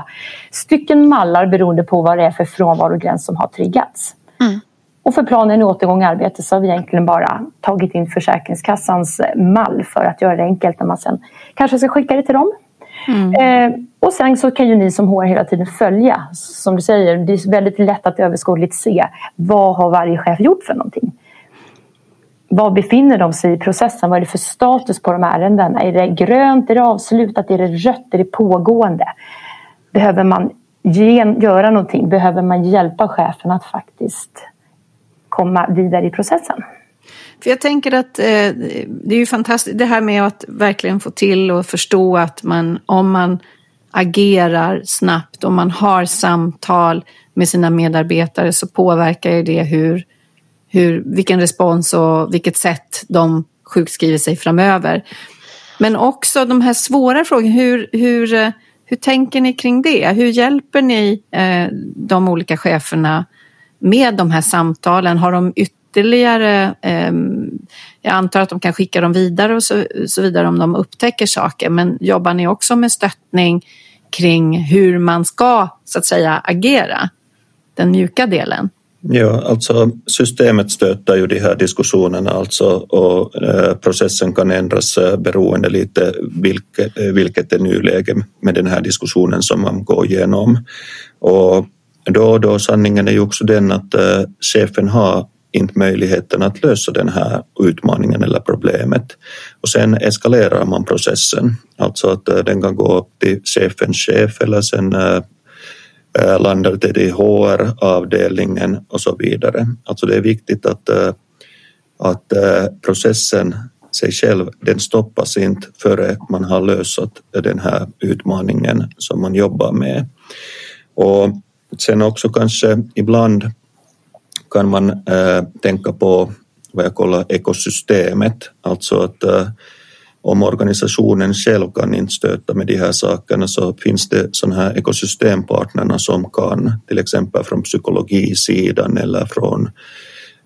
stycken mallar beroende på vad det är för frånvarogräns som har triggats. Mm. Och för planen i återgång i arbete så har vi egentligen bara tagit in Försäkringskassans mall för att göra det enkelt när man sen kanske ska skicka det till dem. Mm. Eh, och sen så kan ju ni som HR hela tiden följa, som du säger, det är väldigt lätt att överskådligt se vad har varje chef gjort för någonting var befinner de sig i processen? Vad är det för status på de här ärendena? Är det grönt? Är det avslutat? Är det rött? Är det pågående? Behöver man göra någonting? Behöver man hjälpa chefen att faktiskt komma vidare i processen? För jag tänker att eh, det är ju fantastiskt det här med att verkligen få till och förstå att man om man agerar snabbt, om man har samtal med sina medarbetare så påverkar det hur, hur, vilken respons och vilket sätt de sjukskriver sig framöver. Men också de här svåra frågorna, hur, hur, eh, hur tänker ni kring det? Hur hjälper ni eh, de olika cheferna med de här samtalen? Har de ytterligare eh, jag antar att de kan skicka dem vidare och så, så vidare om de upptäcker saker. Men jobbar ni också med stöttning kring hur man ska så att säga agera? Den mjuka delen. Ja, alltså systemet stöter ju de här diskussionerna alltså och eh, processen kan ändras eh, beroende lite vilket, eh, vilket är nuläge med den här diskussionen som man går igenom. Och då och då sanningen är ju också den att chefen har inte möjligheten att lösa den här utmaningen eller problemet. Och sen eskalerar man processen, alltså att den kan gå upp till chefens chef eller sen Eh, landar det i HR-avdelningen och så vidare. Alltså det är viktigt att, eh, att eh, processen sig själv, den stoppas inte före man har löst den här utmaningen som man jobbar med. Och sen också kanske ibland kan man äh, tänka på vad jag kallar ekosystemet, alltså att äh, om organisationen själv kan inte stöta med de här sakerna så finns det sådana här ekosystempartnerna som kan, till exempel från psykologisidan eller från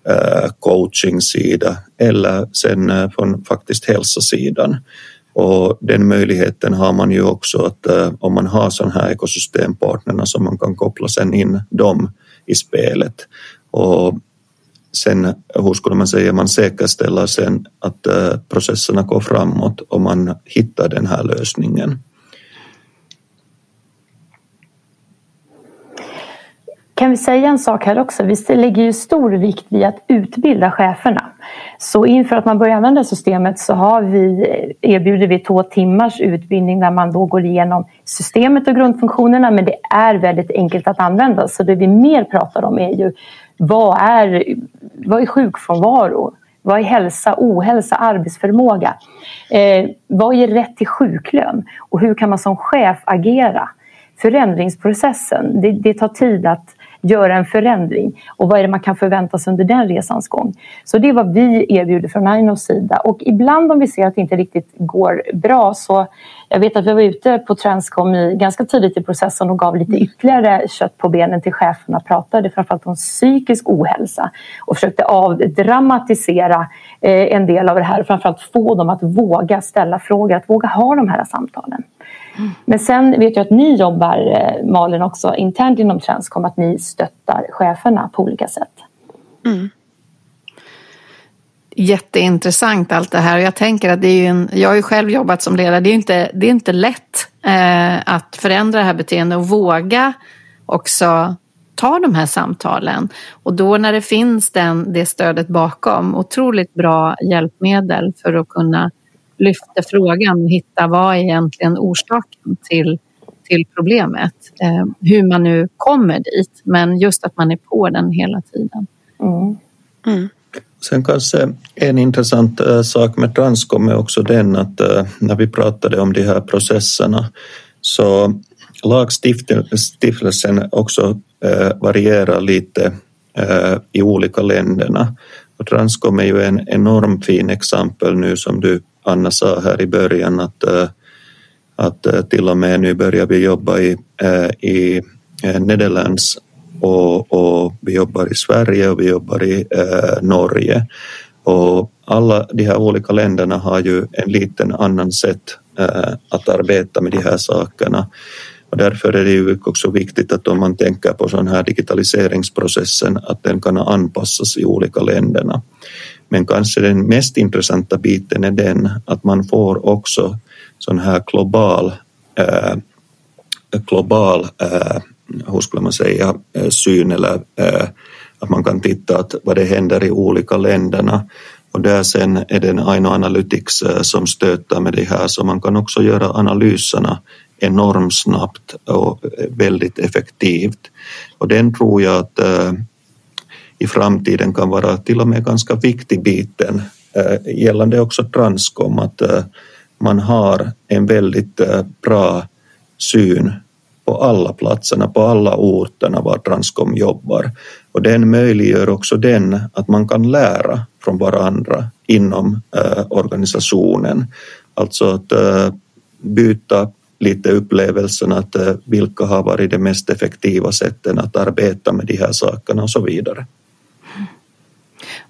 eh, coachingsidan eller sen eh, från faktiskt hälsosidan. Och den möjligheten har man ju också att eh, om man har sådana här ekosystempartnerna så man kan koppla sen in dem i spelet och sen, hur skulle man säga, man säkerställer sen att eh, processerna går framåt och man hittar den här lösningen. Kan vi säga en sak här också? Vi lägger ju stor vikt vid att utbilda cheferna. Så inför att man börjar använda systemet så har vi, erbjuder vi två timmars utbildning där man då går igenom systemet och grundfunktionerna men det är väldigt enkelt att använda så det vi mer pratar om är ju vad är, vad är sjukfrånvaro? Vad är hälsa, ohälsa, arbetsförmåga? Eh, vad ger rätt till sjuklön? Och hur kan man som chef agera? Förändringsprocessen, det, det tar tid att göra en förändring och vad är det man kan förvänta sig under den resans gång. Så det är vad vi erbjuder från Ainos sida och ibland om vi ser att det inte riktigt går bra så jag vet att vi var ute på Transcom i, ganska tidigt i processen och gav lite ytterligare kött på benen till cheferna, pratade framförallt om psykisk ohälsa och försökte avdramatisera eh, en del av det här och framförallt få dem att våga ställa frågor, att våga ha de här samtalen. Men sen vet jag att ni jobbar, eh, Malin, också internt inom Transcom, att ni stöttar cheferna på olika sätt. Mm. Jätteintressant allt det här. Jag tänker att det är ju en, jag har ju själv jobbat som ledare. Det är inte, det är inte lätt eh, att förändra det här beteendet och våga också ta de här samtalen. Och då när det finns den, det stödet bakom, otroligt bra hjälpmedel för att kunna lyfter frågan och hittar vad är egentligen orsaken till, till problemet. Eh, hur man nu kommer dit, men just att man är på den hela tiden. Mm. Mm. Sen kanske en intressant äh, sak med Transcom är också den att äh, när vi pratade om de här processerna så lagstiftelsen också äh, varierar lite i olika länderna. Och Transcom är ju en enormt fin exempel nu som du Anna sa här i början att, eh, att eh, till och med nu börjar vi jobba i, eh, i Nederländs och, och, vi jobbar i Sverige och vi jobbar i Norge. Och alla de här olika länderna har ju en liten annan sätt att arbeta med de här sakerna. Och därför är det ju också viktigt att om man tänker på sån här digitaliseringsprocessen att den kan anpassas i olika länderna. Men kanske den mest intressanta biten är den att man får också sån här global, äh, global äh, hur skulle man säga, eh, syn eller äh, att man kan titta att vad det händer i olika länderna och där sen är det en Aino Analytics som stöter med det här så man kan också göra analyserna enormt snabbt och väldigt effektivt. Och den tror jag att i framtiden kan vara till och med ganska viktig biten eh, gällande också Transcom att eh, man har en väldigt eh, bra syn på alla platserna, på alla orterna var Transcom jobbar. Och den möjliggör också den att man kan lära från varandra inom organisationen. Alltså att byta lite upplevelsen att vilka har varit det mest effektiva sätten att arbeta med de här sakerna och så vidare.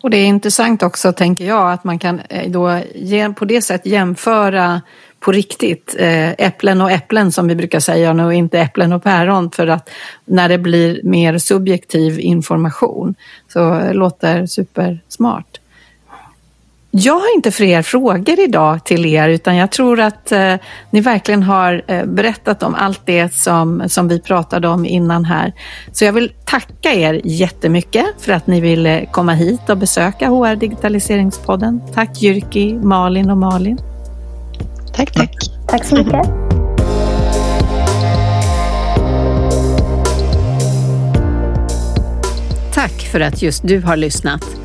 Och det är intressant också, tänker jag, att man kan eh, då på det sättet jämföra på riktigt eh, äpplen och äpplen som vi brukar säga och inte äpplen och päron för att när det blir mer subjektiv information så låter supersmart. Jag har inte fler frågor idag till er utan jag tror att eh, ni verkligen har eh, berättat om allt det som, som vi pratade om innan här. Så jag vill tacka er jättemycket för att ni ville komma hit och besöka HR Digitaliseringspodden. Tack Jyrki, Malin och Malin. Tack, tack. Tack så mycket. Tack för att just du har lyssnat.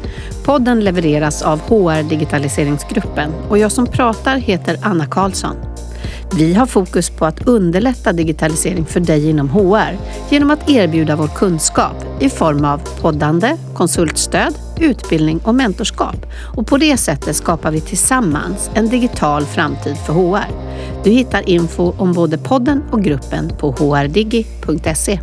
Podden levereras av HR Digitaliseringsgruppen och jag som pratar heter Anna Karlsson. Vi har fokus på att underlätta digitalisering för dig inom HR genom att erbjuda vår kunskap i form av poddande, konsultstöd, utbildning och mentorskap. Och på det sättet skapar vi tillsammans en digital framtid för HR. Du hittar info om både podden och gruppen på hrdigi.se.